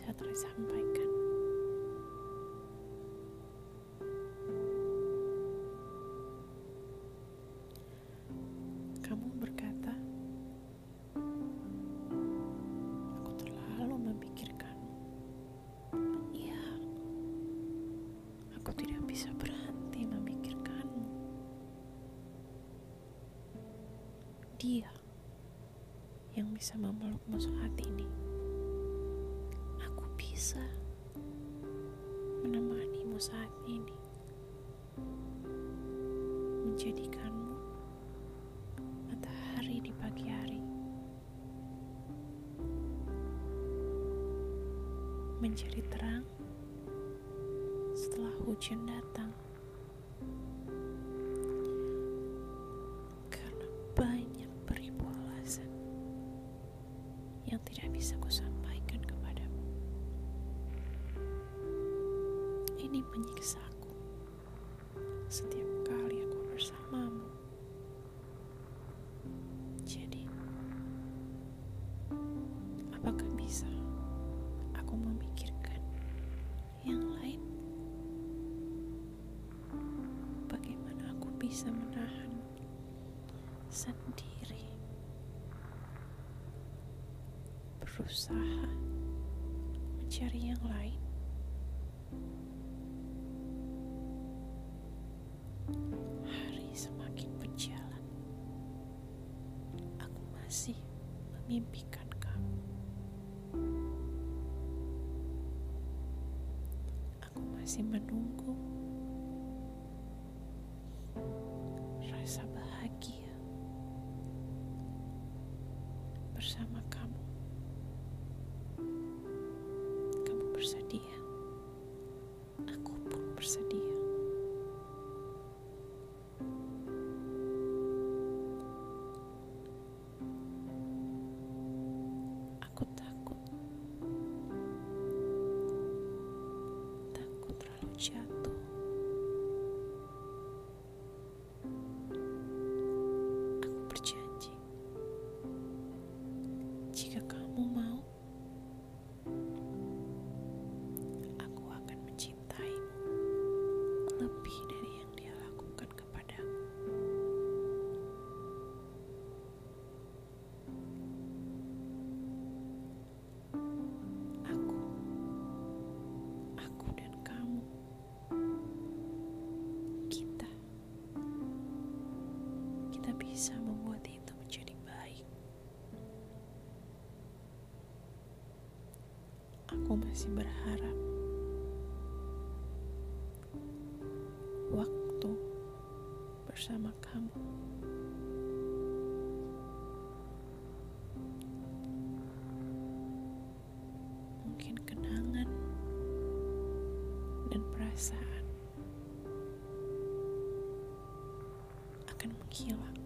bisa tersampaikan. Kamu berkata, "Aku terlalu memikirkanmu." Iya, aku tidak bisa berhenti memikirkanmu. Dia yang bisa memelukmu saat ini. Bisa menemanimu saat ini. Menjadikanmu matahari di pagi hari. Menjadi terang setelah hujan datang. Karena banyak beribu alasan yang tidak bisa kusampaikan Ini menyiksaku setiap kali aku bersamamu. Jadi, apakah bisa aku memikirkan yang lain? Bagaimana aku bisa menahan sendiri? Berusaha mencari yang lain. Memimpikan kamu. Aku masih menunggu rasa bahagia bersama kamu. Kamu bersedia, aku pun bersedia. Lebih dari yang dia lakukan kepadamu. Aku, aku dan kamu, kita, kita bisa membuat itu menjadi baik. Aku masih berharap bersama kamu mungkin kenangan dan perasaan akan menghilang.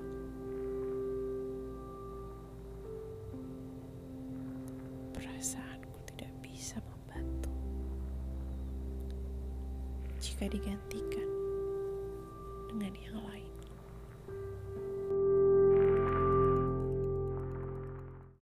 Perasaanku tidak bisa membantu jika digantikan dengan yang lain.